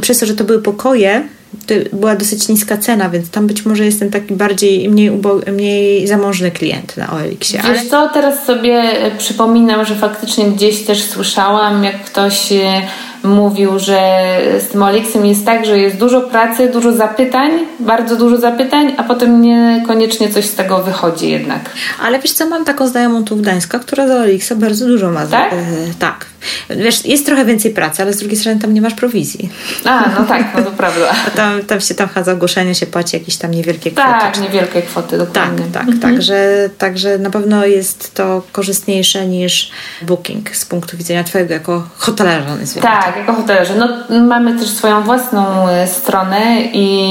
przez to, że to były pokoje, to była dosyć niska cena, więc tam być może jest ten taki bardziej, mniej, ubo- mniej zamożny klient na OLX-ie. Ale... Wiesz co, teraz sobie e, przypominam, że faktycznie gdzieś też słyszałam, jak ktoś e, mówił, że z tym Olixem jest tak, że jest dużo pracy, dużo zapytań, bardzo dużo zapytań, a potem niekoniecznie coś z tego wychodzi jednak. Ale wiesz co, mam taką znajomą tu w Gdańsku, która za Olixa bardzo dużo ma. Tak? E, tak. Wiesz, jest trochę więcej pracy, ale z drugiej strony tam nie masz prowizji. A, no tak, no to prawda. tam, tam się tam za ogłoszenie się płaci jakieś tam niewielkie kwoty. Tak, niewielkie kwoty, dokładnie. Tak, tak, mhm. także, także na pewno jest to korzystniejsze niż booking z punktu widzenia twojego jako hotelarza. Tak, jako hotelarze. No, mamy też swoją własną e, stronę i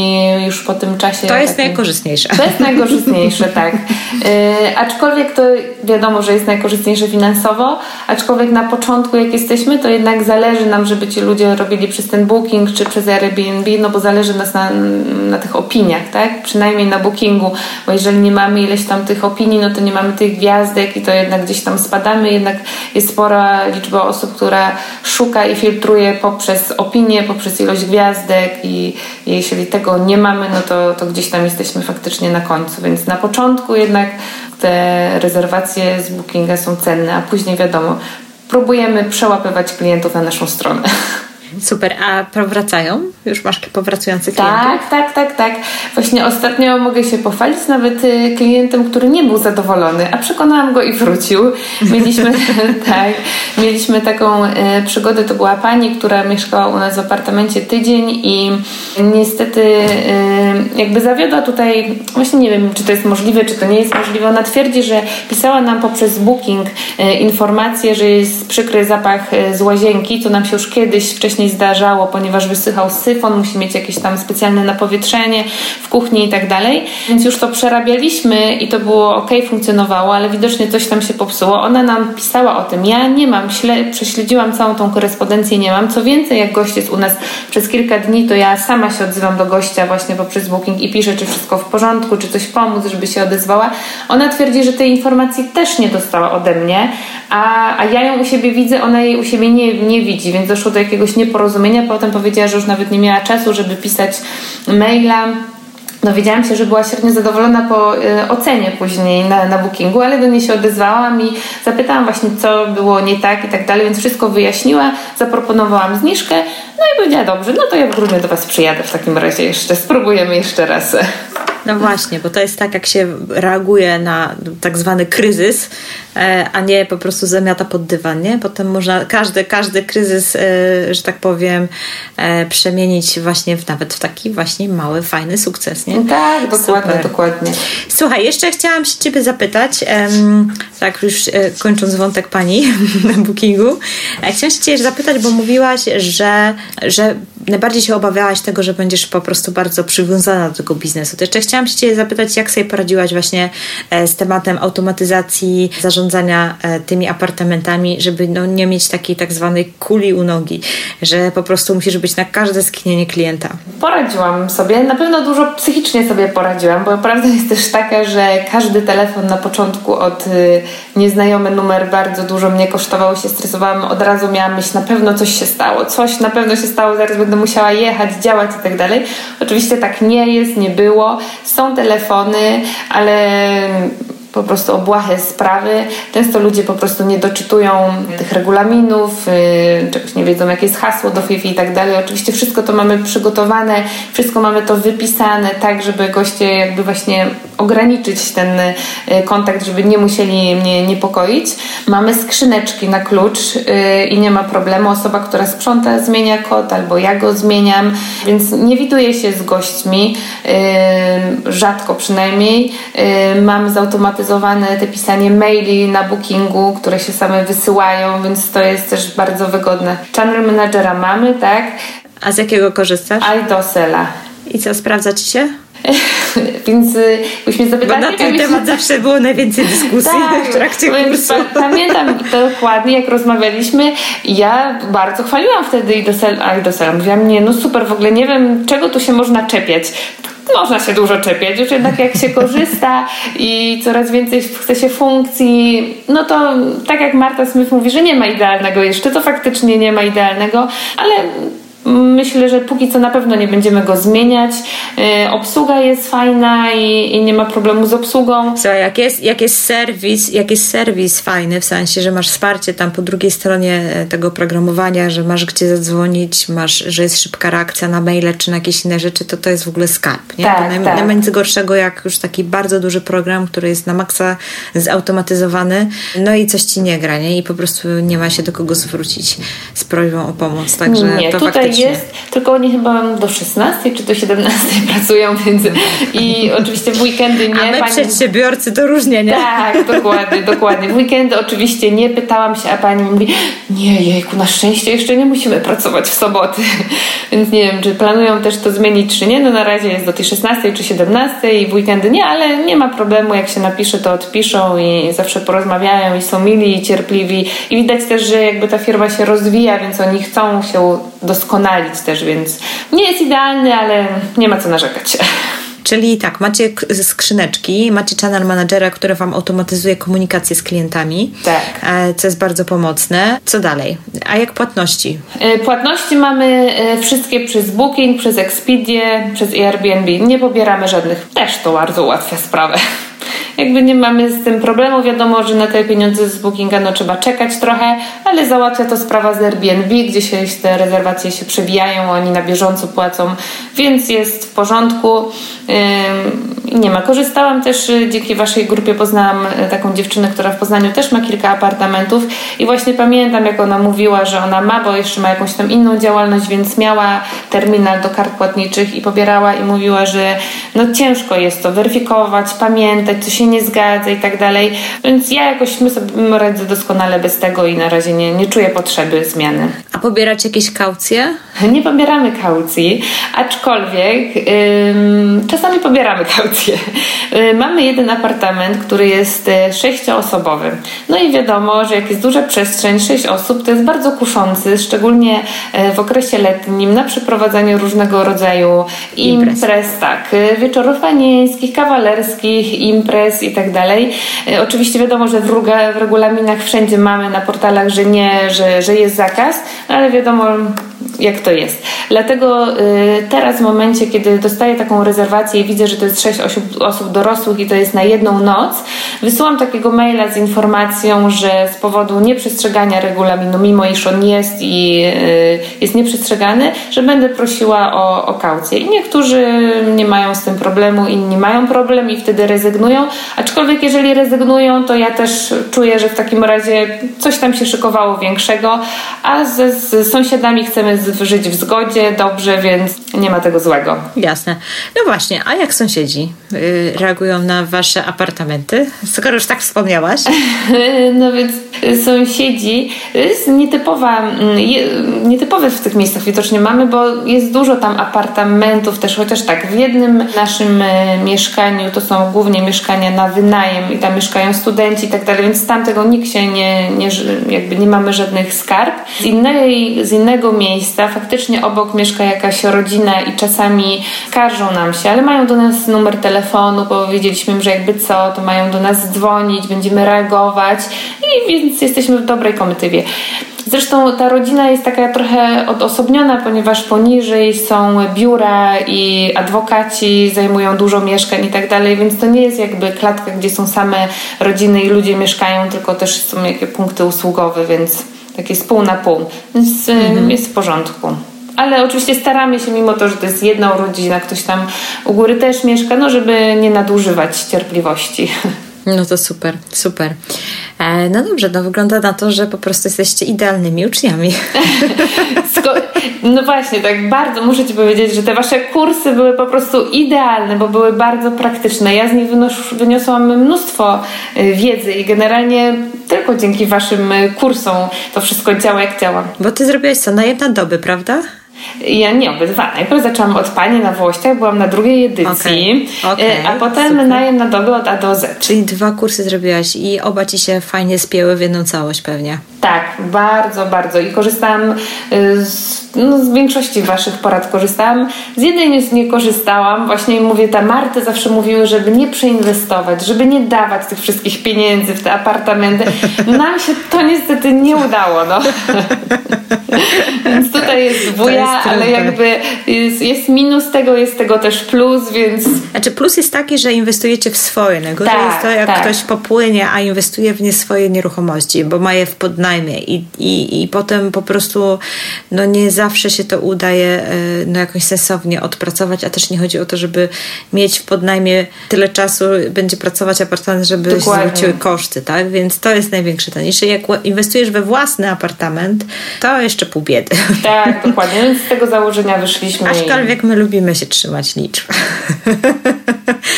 już po tym czasie... To jest takim... najkorzystniejsze. To jest najkorzystniejsze, tak. Yy, aczkolwiek to wiadomo, że jest najkorzystniejsze finansowo, aczkolwiek na początku jak jesteśmy, to jednak zależy nam, żeby ci ludzie robili przez ten booking czy przez Airbnb, no bo zależy nas na, na tych opiniach, tak? Przynajmniej na bookingu, bo jeżeli nie mamy ileś tam tych opinii, no to nie mamy tych gwiazdek i to jednak gdzieś tam spadamy, jednak jest spora liczba osób, która szuka i filtruje poprzez opinię, poprzez ilość gwiazdek i jeśli tego nie mamy, no to, to gdzieś tam jesteśmy faktycznie na końcu, więc na początku jednak te rezerwacje z bookinga są cenne, a później wiadomo, próbujemy przełapywać klientów na naszą stronę. Super, a powracają? Już masz powracających klientów? Tak, tak, tak, tak. Właśnie ostatnio mogę się pochwalić nawet y, klientem, który nie był zadowolony, a przekonałam go i wrócił. Mieliśmy, tak, mieliśmy taką y, przygodę, to była pani, która mieszkała u nas w apartamencie tydzień i niestety y, jakby zawiodła tutaj, właśnie nie wiem, czy to jest możliwe, czy to nie jest możliwe. Ona twierdzi, że pisała nam poprzez booking informację, że jest przykry zapach z łazienki, co nam się już kiedyś wcześniej wcześniej zdarzało, ponieważ wysychał syfon, musi mieć jakieś tam specjalne napowietrzenie w kuchni i tak dalej. Więc już to przerabialiśmy i to było ok, funkcjonowało, ale widocznie coś tam się popsuło. Ona nam pisała o tym. Ja nie mam, śle, prześledziłam całą tą korespondencję, nie mam. Co więcej, jak gość jest u nas przez kilka dni, to ja sama się odzywam do gościa właśnie poprzez booking i piszę, czy wszystko w porządku, czy coś pomóc, żeby się odezwała. Ona twierdzi, że tej informacji też nie dostała ode mnie, a, a ja ją u siebie widzę, ona jej u siebie nie, nie widzi, więc doszło do jakiegoś nieporozumienia. Potem powiedziała, że już nawet nie miała czasu, żeby pisać maila. Dowiedziałam się, że była średnio zadowolona po y, ocenie później na, na bookingu, ale do niej się odezwałam i zapytałam właśnie, co było nie tak i tak dalej, więc wszystko wyjaśniła, zaproponowałam zniżkę, no i powiedziała, dobrze, no to ja w grudniu do Was przyjadę w takim razie jeszcze, spróbujemy jeszcze raz. No właśnie, bo to jest tak, jak się reaguje na tak zwany kryzys, a nie po prostu zamiata pod dywan, nie? Potem można każdy, każdy kryzys, e, że tak powiem, e, przemienić właśnie w, nawet w taki właśnie mały, fajny sukces, nie? Tak, dokładnie, Super. dokładnie. Słuchaj, jeszcze chciałam się Ciebie zapytać, tak już kończąc wątek Pani na bookingu, chciałam się Ciebie zapytać, bo mówiłaś, że, że najbardziej się obawiałaś tego, że będziesz po prostu bardzo przywiązana do tego biznesu. To jeszcze chciałam się Cię zapytać, jak sobie poradziłaś właśnie z tematem automatyzacji zarządzania zarządzania e, tymi apartamentami, żeby no, nie mieć takiej tak zwanej kuli u nogi, że po prostu musisz być na każde skinienie klienta? Poradziłam sobie, na pewno dużo psychicznie sobie poradziłam, bo prawda jest też taka, że każdy telefon na początku od y, nieznajomy numer bardzo dużo mnie kosztował, się stresowałam, od razu miałam myśl, na pewno coś się stało, coś na pewno się stało, zaraz będę musiała jechać, działać i tak dalej. Oczywiście tak nie jest, nie było. Są telefony, ale po prostu o sprawy. Często ludzie po prostu nie doczytują tych regulaminów, yy, czegoś nie wiedzą, jakie jest hasło do FIFI i tak dalej. Oczywiście wszystko to mamy przygotowane, wszystko mamy to wypisane tak, żeby goście jakby właśnie ograniczyć ten yy, kontakt, żeby nie musieli mnie niepokoić. Mamy skrzyneczki na klucz yy, i nie ma problemu. Osoba, która sprząta zmienia kod albo ja go zmieniam, więc nie widuję się z gośćmi, rzadko przynajmniej. Mam zautomatyzowane zautomatyzowane te pisanie maili na bookingu, które się same wysyłają, więc to jest też bardzo wygodne. Channel Managera mamy, tak? A z jakiego korzystasz? iDosela. I co, sprawdza Ci się? Więc byśmy y, zapytali... Bo na ten temat zawsze było najwięcej dyskusji tak, w trakcie kursu. Pamiętam dokładnie, jak rozmawialiśmy. Ja bardzo chwaliłam wtedy i Idosela. Mówiłam, nie, no super, w ogóle nie wiem, czego tu się można czepiać można się dużo czepiać, już jednak jak się korzysta i coraz więcej chce się funkcji, no to tak jak Marta Smith mówi, że nie ma idealnego jeszcze, to faktycznie nie ma idealnego, ale Myślę, że póki co na pewno nie będziemy go zmieniać. Y, obsługa jest fajna i, i, nie ma problemu z obsługą. Co, jak jest, jak jest serwis, jak jest serwis fajny, w sensie, że masz wsparcie tam po drugiej stronie e, tego programowania, że masz gdzie zadzwonić, masz, że jest szybka reakcja na maile czy na jakieś inne rzeczy, to to jest w ogóle skarb. Nie? Tak, naj, tak. Najmniej gorszego, jak już taki bardzo duży program, który jest na maksa zautomatyzowany, no i coś ci nie gra, nie? I po prostu nie ma się do kogo zwrócić z prośbą o pomoc. Także nie, to tutaj faktycznie jest, tylko oni chyba do 16 czy do 17 pracują, więc i oczywiście w weekendy nie. A my pani... przedsiębiorcy to różnie, nie? Tak, dokładnie, dokładnie. W weekendy oczywiście nie, pytałam się, a pani mówi, nie jejku, na szczęście jeszcze nie musimy pracować w soboty, więc nie wiem, czy planują też to zmienić, czy nie, no na razie jest do tej 16 czy 17 i w weekendy nie, ale nie ma problemu, jak się napisze, to odpiszą i zawsze porozmawiają i są mili i cierpliwi i widać też, że jakby ta firma się rozwija, więc oni chcą się doskonale doskonalić też, więc nie jest idealny, ale nie ma co narzekać. Czyli tak, macie skrzyneczki, macie channel managera, który Wam automatyzuje komunikację z klientami, tak. E, co jest bardzo pomocne. Co dalej? A jak płatności? E, płatności mamy e, wszystkie przez Booking, przez Expedia, przez Airbnb. Nie pobieramy żadnych. Też to bardzo ułatwia sprawę jakby nie mamy z tym problemu. Wiadomo, że na te pieniądze z Bookinga no, trzeba czekać trochę, ale załatwia to sprawa z Airbnb, gdzie się te rezerwacje się przewijają, oni na bieżąco płacą, więc jest w porządku. Nie ma. Korzystałam też y, dzięki Waszej grupie, poznałam y, taką dziewczynę, która w Poznaniu też ma kilka apartamentów i właśnie pamiętam, jak ona mówiła, że ona ma, bo jeszcze ma jakąś tam inną działalność, więc miała terminal do kart płatniczych i pobierała i mówiła, że no ciężko jest to weryfikować, pamiętać, co się nie zgadza i tak dalej. Więc ja jakoś my sobie radzę doskonale bez tego i na razie nie, nie czuję potrzeby zmiany. A pobierać jakieś kaucje? Nie pobieramy kaucji, aczkolwiek ym, czasami pobieramy kaucje. Yy, mamy jeden apartament, który jest y, sześcioosobowy. No i wiadomo, że jak jest duża przestrzeń, sześć osób, to jest bardzo kuszący, szczególnie y, w okresie letnim, na przeprowadzaniu różnego rodzaju imprez, imprez tak, y, wieczorów panieńskich, kawalerskich, imprez, i tak dalej. E, oczywiście wiadomo, że w, w regulaminach wszędzie mamy na portalach, że nie, że, że jest zakaz, ale wiadomo jak to jest. Dlatego y, teraz w momencie, kiedy dostaję taką rezerwację i widzę, że to jest 6 osób, osób dorosłych i to jest na jedną noc, wysyłam takiego maila z informacją, że z powodu nieprzestrzegania regulaminu, mimo iż on jest i y, jest nieprzestrzegany, że będę prosiła o, o kaucję. I niektórzy nie mają z tym problemu, inni mają problem i wtedy rezygnują. Aczkolwiek jeżeli rezygnują, to ja też czuję, że w takim razie coś tam się szykowało większego, a z, sąsiadami chcemy żyć w zgodzie, dobrze, więc nie ma tego złego. Jasne. No właśnie, a jak sąsiedzi y, reagują na wasze apartamenty? Skoro już tak wspomniałaś. No więc sąsiedzi jest nietypowa, mm, nietypowe w tych miejscach widocznie mamy, bo jest dużo tam apartamentów też, chociaż tak, w jednym naszym e, mieszkaniu to są głównie mieszkania na wynajem i tam mieszkają studenci i tak dalej, więc tam tego nikt się nie, nie jakby nie mamy żadnych skarb. Z, innej, z innego miejsca faktycznie obok mieszka jakaś rodzina i czasami skarżą nam się, ale mają do nas numer telefonu, bo wiedzieliśmy, że jakby co, to mają do nas dzwonić, będziemy reagować i więc jesteśmy w dobrej komitywie. Zresztą ta rodzina jest taka trochę odosobniona, ponieważ poniżej są biura i adwokaci zajmują dużo mieszkań i tak dalej, więc to nie jest jakby klatka, gdzie są same rodziny i ludzie mieszkają, tylko też są jakieś punkty usługowe, więc takie z pół na pół. Więc mhm. jest w porządku ale oczywiście staramy się, mimo to, że to jest jedna rodzina, ktoś tam u góry też mieszka, no żeby nie nadużywać cierpliwości. No to super, super. E, no dobrze, no wygląda na to, że po prostu jesteście idealnymi uczniami. no właśnie, tak bardzo muszę Ci powiedzieć, że te Wasze kursy były po prostu idealne, bo były bardzo praktyczne. Ja z nich wyniosłam mnóstwo y, wiedzy i generalnie tylko dzięki Waszym y, kursom to wszystko działa jak działa. Bo Ty zrobiłaś co, na jedne doby, prawda? Ja nie, obydwa. Najpierw zaczęłam od Pani na Włościach, byłam na drugiej edycji, okay, okay, a potem super. najem na dobę od A do Z. Czyli dwa kursy zrobiłaś i oba Ci się fajnie spięły w jedną całość pewnie. Tak, bardzo, bardzo. I korzystałam y, z, no, z większości Waszych porad korzystałam. Z jednej nie korzystałam. Właśnie mówię, ta Marty zawsze mówiły, żeby nie przeinwestować, żeby nie dawać tych wszystkich pieniędzy w te apartamenty. Nam się to niestety nie udało. No. Więc tutaj jest wuja, ale jakby jest, jest, minus tego, jest tego też plus, więc... Znaczy plus jest taki, że inwestujecie w swoje. Najgorzej tak, jest to, jak tak. ktoś popłynie, a inwestuje w nie swoje nieruchomości, bo ma je w podnajmie i, i, i potem po prostu no nie zawsze się to udaje e, no jakoś sensownie odpracować, a też nie chodzi o to, żeby mieć w podnajmie tyle czasu, będzie pracować apartament, żeby Dokładnie. się zwróciły koszty, tak? Więc to jest największe to. Jeśli jak inwestujesz we własny apartament, to jeszcze pół biedy. Tak, dokładnie. Więc z tego założenia wyszliśmy. Aczkolwiek my lubimy się trzymać liczb.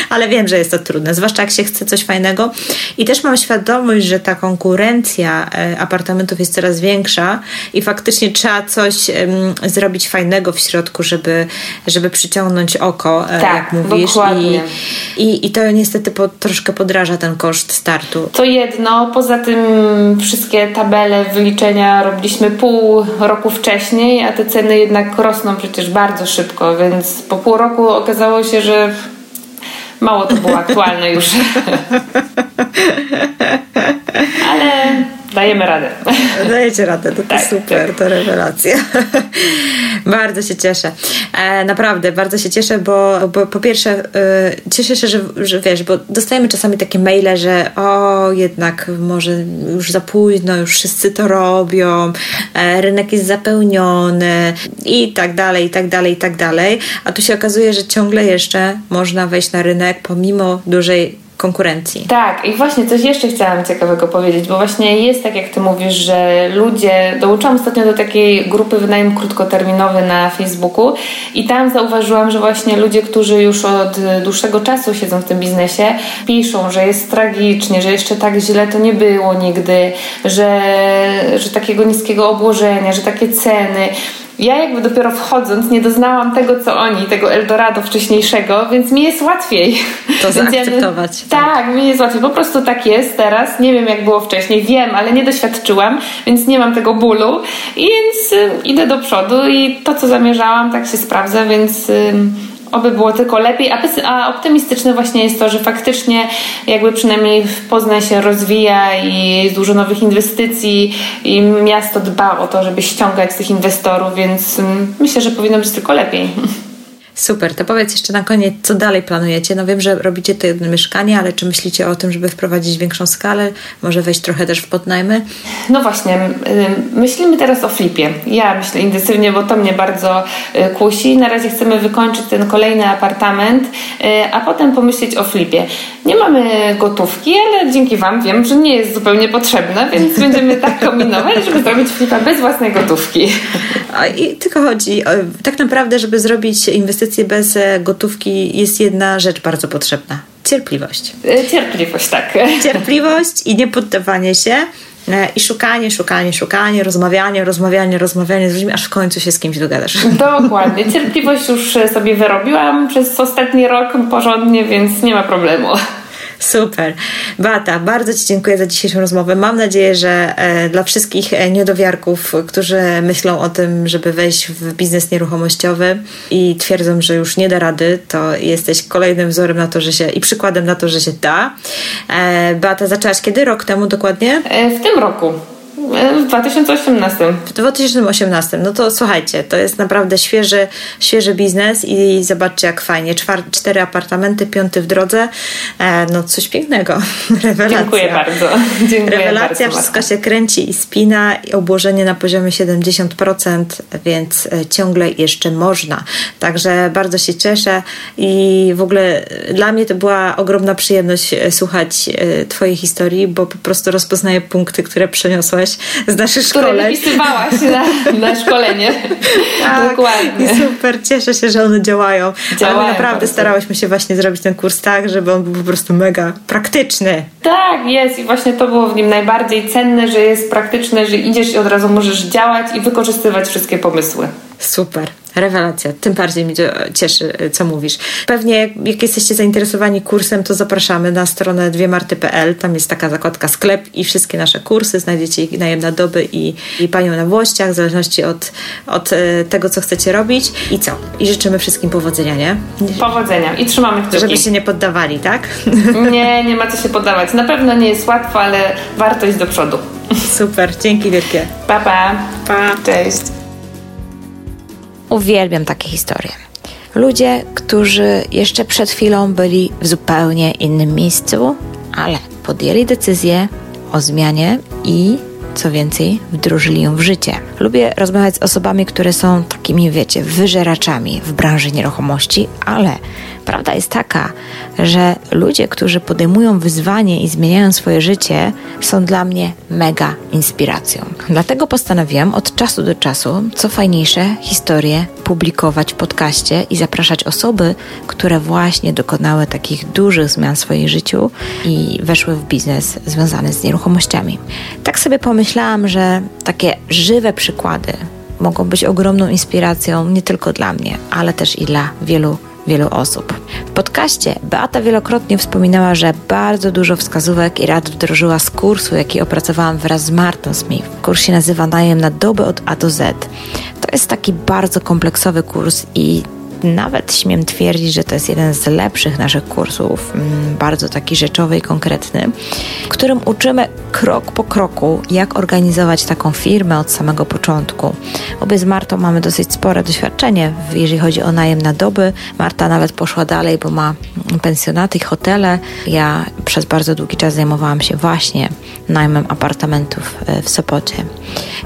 Ale wiem, że jest to trudne, zwłaszcza jak się chce coś fajnego. I też mam świadomość, że ta konkurencja e, apartamentów jest coraz większa i faktycznie trzeba coś um, zrobić fajnego w środku, żeby, żeby przyciągnąć oko, e, tak, jak mówisz. Dokładnie. I, i, I to niestety po, troszkę podraża ten koszt startu. To jedno, poza tym wszystkie tabele, wyliczenia robiliśmy pół roku wcześniej, a te ceny jednak rosną przecież bardzo szybko, więc po pół roku okazało się, że mało to było aktualne już. Dajemy radę. Dajecie radę, to, to tak, super, tak. to rewelacja. bardzo się cieszę. E, naprawdę, bardzo się cieszę, bo, bo po pierwsze e, cieszę się, że, że wiesz, bo dostajemy czasami takie maile, że o, jednak może już za późno, już wszyscy to robią, e, rynek jest zapełniony i tak dalej, i tak dalej, i tak dalej. A tu się okazuje, że ciągle jeszcze można wejść na rynek pomimo dużej konkurencji. Tak, i właśnie coś jeszcze chciałam ciekawego powiedzieć, bo właśnie jest tak, jak ty mówisz, że ludzie, dołączyłam ostatnio do takiej grupy wynajem krótkoterminowy na Facebooku i tam zauważyłam, że właśnie ludzie, którzy już od dłuższego czasu siedzą w tym biznesie, piszą, że jest tragicznie, że jeszcze tak źle to nie było nigdy, że, że takiego niskiego obłożenia, że takie ceny ja jakby dopiero wchodząc nie doznałam tego, co oni, tego Eldorado wcześniejszego, więc mi jest łatwiej. To zaakceptować. Ja, tak. tak, mi jest łatwiej. Po prostu tak jest teraz. Nie wiem, jak było wcześniej. Wiem, ale nie doświadczyłam, więc nie mam tego bólu. I więc y, idę do przodu i to, co zamierzałam, tak się sprawdza, więc... Y, oby było tylko lepiej, a, a optymistyczne właśnie jest to, że faktycznie jakby przynajmniej Poznań się rozwija i jest dużo nowych inwestycji i miasto dba o to, żeby ściągać tych inwestorów, więc mm, myślę, że powinno być tylko lepiej. Super, to powiedz jeszcze na koniec, co dalej planujecie? No wiem, że robicie to jedno mieszkanie, ale czy myślicie o tym, żeby wprowadzić większą skalę? Może wejść trochę też w podnajmy? No właśnie, myślimy teraz o flipie. Ja myślę intensywnie, bo to mnie bardzo y, kusi. Na razie chcemy wykończyć ten kolejny apartament, y, a potem pomyśleć o flipie. Nie mamy gotówki, ale dzięki Wam wiem, że nie jest zupełnie potrzebna, więc będziemy tak kombinować, żeby zrobić flipa bez własnej gotówki. I tylko chodzi, tak naprawdę, żeby zrobić inwestycję bez e, gotówki jest jedna rzecz bardzo potrzebna Cierpliwość. Cierpliwość, tak. Cierpliwość i niepoddawanie się E, i szukanie, szukanie, szukanie, rozmawianie, rozmawianie, rozmawianie z ludźmi, aż w końcu się z kimś dogadasz. Dokładnie. Cierpliwość już sobie wyrobiłam przez ostatni rok porządnie, więc nie ma problemu. Super. Bata, bardzo Ci dziękuję za dzisiejszą rozmowę. Mam nadzieję, że e, dla wszystkich e, niedowiarków, którzy myślą o tym, żeby wejść w biznes nieruchomościowy i twierdzą, że już nie da rady, to jesteś kolejnym wzorem na to, że się i przykładem na to, że się da. E, Bata, zaczęłaś kiedy? Rok temu dokładnie? W tym roku. W 2018. W 2018. No to słuchajcie, to jest naprawdę świeży, świeży biznes i zobaczcie jak fajnie. Czwar, cztery apartamenty, piąty w drodze. E, no coś pięknego. Rewelacja. Dziękuję bardzo. Dziękuję Rewelacja, bardzo, wszystko się kręci i spina i obłożenie na poziomie 70%, więc e, ciągle jeszcze można. Także bardzo się cieszę i w ogóle dla mnie to była ogromna przyjemność e, słuchać e, Twojej historii, bo po prostu rozpoznaję punkty, które przeniosłaś z naszych szkoleń. Które wypisywałaś na, na szkolenie. tak, Dokładnie. I super, cieszę się, że one działają. działają Ale naprawdę starałyśmy się właśnie zrobić ten kurs tak, żeby on był po prostu mega praktyczny. Tak, jest i właśnie to było w nim najbardziej cenne, że jest praktyczne, że idziesz i od razu możesz działać i wykorzystywać wszystkie pomysły. Super. Rewelacja. Tym bardziej mnie cieszy, co mówisz. Pewnie jak jesteście zainteresowani kursem, to zapraszamy na stronę dwiemarty.pl. Tam jest taka zakładka sklep i wszystkie nasze kursy. Znajdziecie ich najem na doby i, i panią na włościach, w zależności od, od e, tego, co chcecie robić. I co? I życzymy wszystkim powodzenia, nie? Powodzenia. I trzymamy kciuki. Żeby się nie poddawali, tak? Nie, nie ma co się poddawać. Na pewno nie jest łatwo, ale warto iść do przodu. Super. Dzięki wielkie. Pa, pa. Pa. Cześć. Uwielbiam takie historie. Ludzie, którzy jeszcze przed chwilą byli w zupełnie innym miejscu, ale podjęli decyzję o zmianie i co więcej, wdrożyli ją w życie. Lubię rozmawiać z osobami, które są takimi, wiecie, wyżeraczami w branży nieruchomości, ale prawda jest taka, że ludzie, którzy podejmują wyzwanie i zmieniają swoje życie, są dla mnie mega inspiracją. Dlatego postanowiłam od czasu do czasu, co fajniejsze, historie publikować w podcaście i zapraszać osoby, które właśnie dokonały takich dużych zmian w swoim życiu i weszły w biznes związany z nieruchomościami. Tak sobie pomyślałam, że takie żywe przykłady mogą być ogromną inspiracją nie tylko dla mnie, ale też i dla wielu wielu osób. W podcaście Beata wielokrotnie wspominała, że bardzo dużo wskazówek i rad wdrożyła z kursu, jaki opracowałam wraz z Martą Smith. Kurs się nazywa Najem na dobę od A do Z. To jest taki bardzo kompleksowy kurs i nawet śmiem twierdzić, że to jest jeden z lepszych naszych kursów, mm, bardzo taki rzeczowy i konkretny, w którym uczymy krok po kroku, jak organizować taką firmę od samego początku. Obie z Martą mamy dosyć spore doświadczenie, jeżeli chodzi o najem na doby. Marta nawet poszła dalej, bo ma pensjonaty i hotele. Ja przez bardzo długi czas zajmowałam się właśnie najmem apartamentów e, w Sopocie.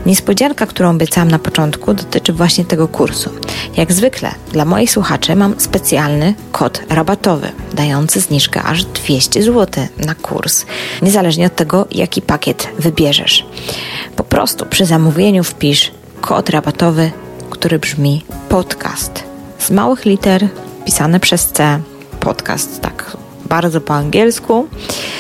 Niespodzianka, którą obiecałam na początku, dotyczy właśnie tego kursu. Jak zwykle, dla moich słuchaczy mam specjalny kod rabatowy, dający zniżkę aż 200 zł na kurs, niezależnie od tego, jaki pakiet wybierzesz. Po prostu przy zamówieniu wpisz kod rabatowy, który brzmi podcast. Z małych liter, pisane przez C, podcast, tak bardzo po angielsku.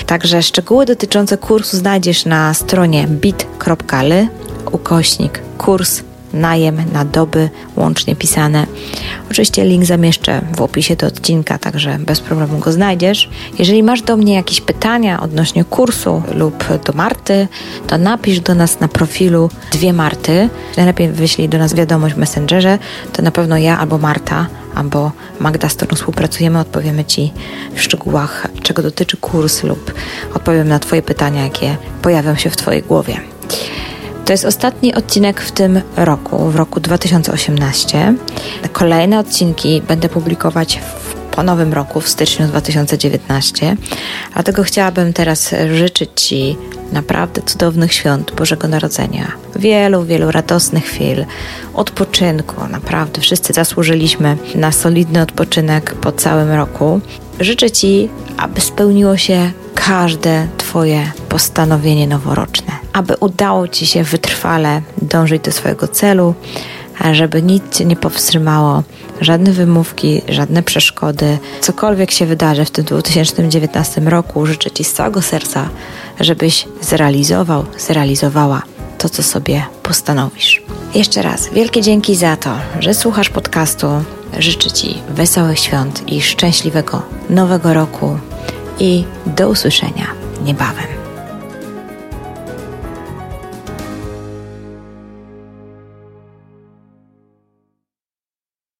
Także szczegóły dotyczące kursu znajdziesz na stronie bit.ly ukośnik kurs najem na doby, łącznie pisane. Oczywiście link zamieszczę w opisie do odcinka, także bez problemu go znajdziesz. Jeżeli masz do mnie jakieś pytania odnośnie kursu lub do Marty, to napisz do nas na profilu dwie Marty. Najlepiej wyślij do nas wiadomość w Messengerze, to na pewno ja albo Marta albo Magda, z którą współpracujemy, odpowiemy Ci w szczegółach, czego dotyczy kurs lub odpowiem na Twoje pytania, jakie pojawią się w Twojej głowie. To jest ostatni odcinek w tym roku, w roku 2018. Kolejne odcinki będę publikować w, po nowym roku, w styczniu 2019. Dlatego chciałabym teraz życzyć Ci naprawdę cudownych świąt Bożego Narodzenia. Wielu, wielu radosnych chwil, odpoczynku. Naprawdę wszyscy zasłużyliśmy na solidny odpoczynek po całym roku. Życzę Ci, aby spełniło się każde Twoje postanowienie noworoczne, aby udało Ci się wytrwale dążyć do swojego celu, żeby nic Cię nie powstrzymało, żadne wymówki, żadne przeszkody, cokolwiek się wydarzy w tym 2019 roku, życzę Ci z całego serca, żebyś zrealizował, zrealizowała to, co sobie postanowisz. Jeszcze raz, wielkie dzięki za to, że słuchasz podcastu. Życzę Ci wesołych świąt i szczęśliwego nowego roku i do usłyszenia niebawem.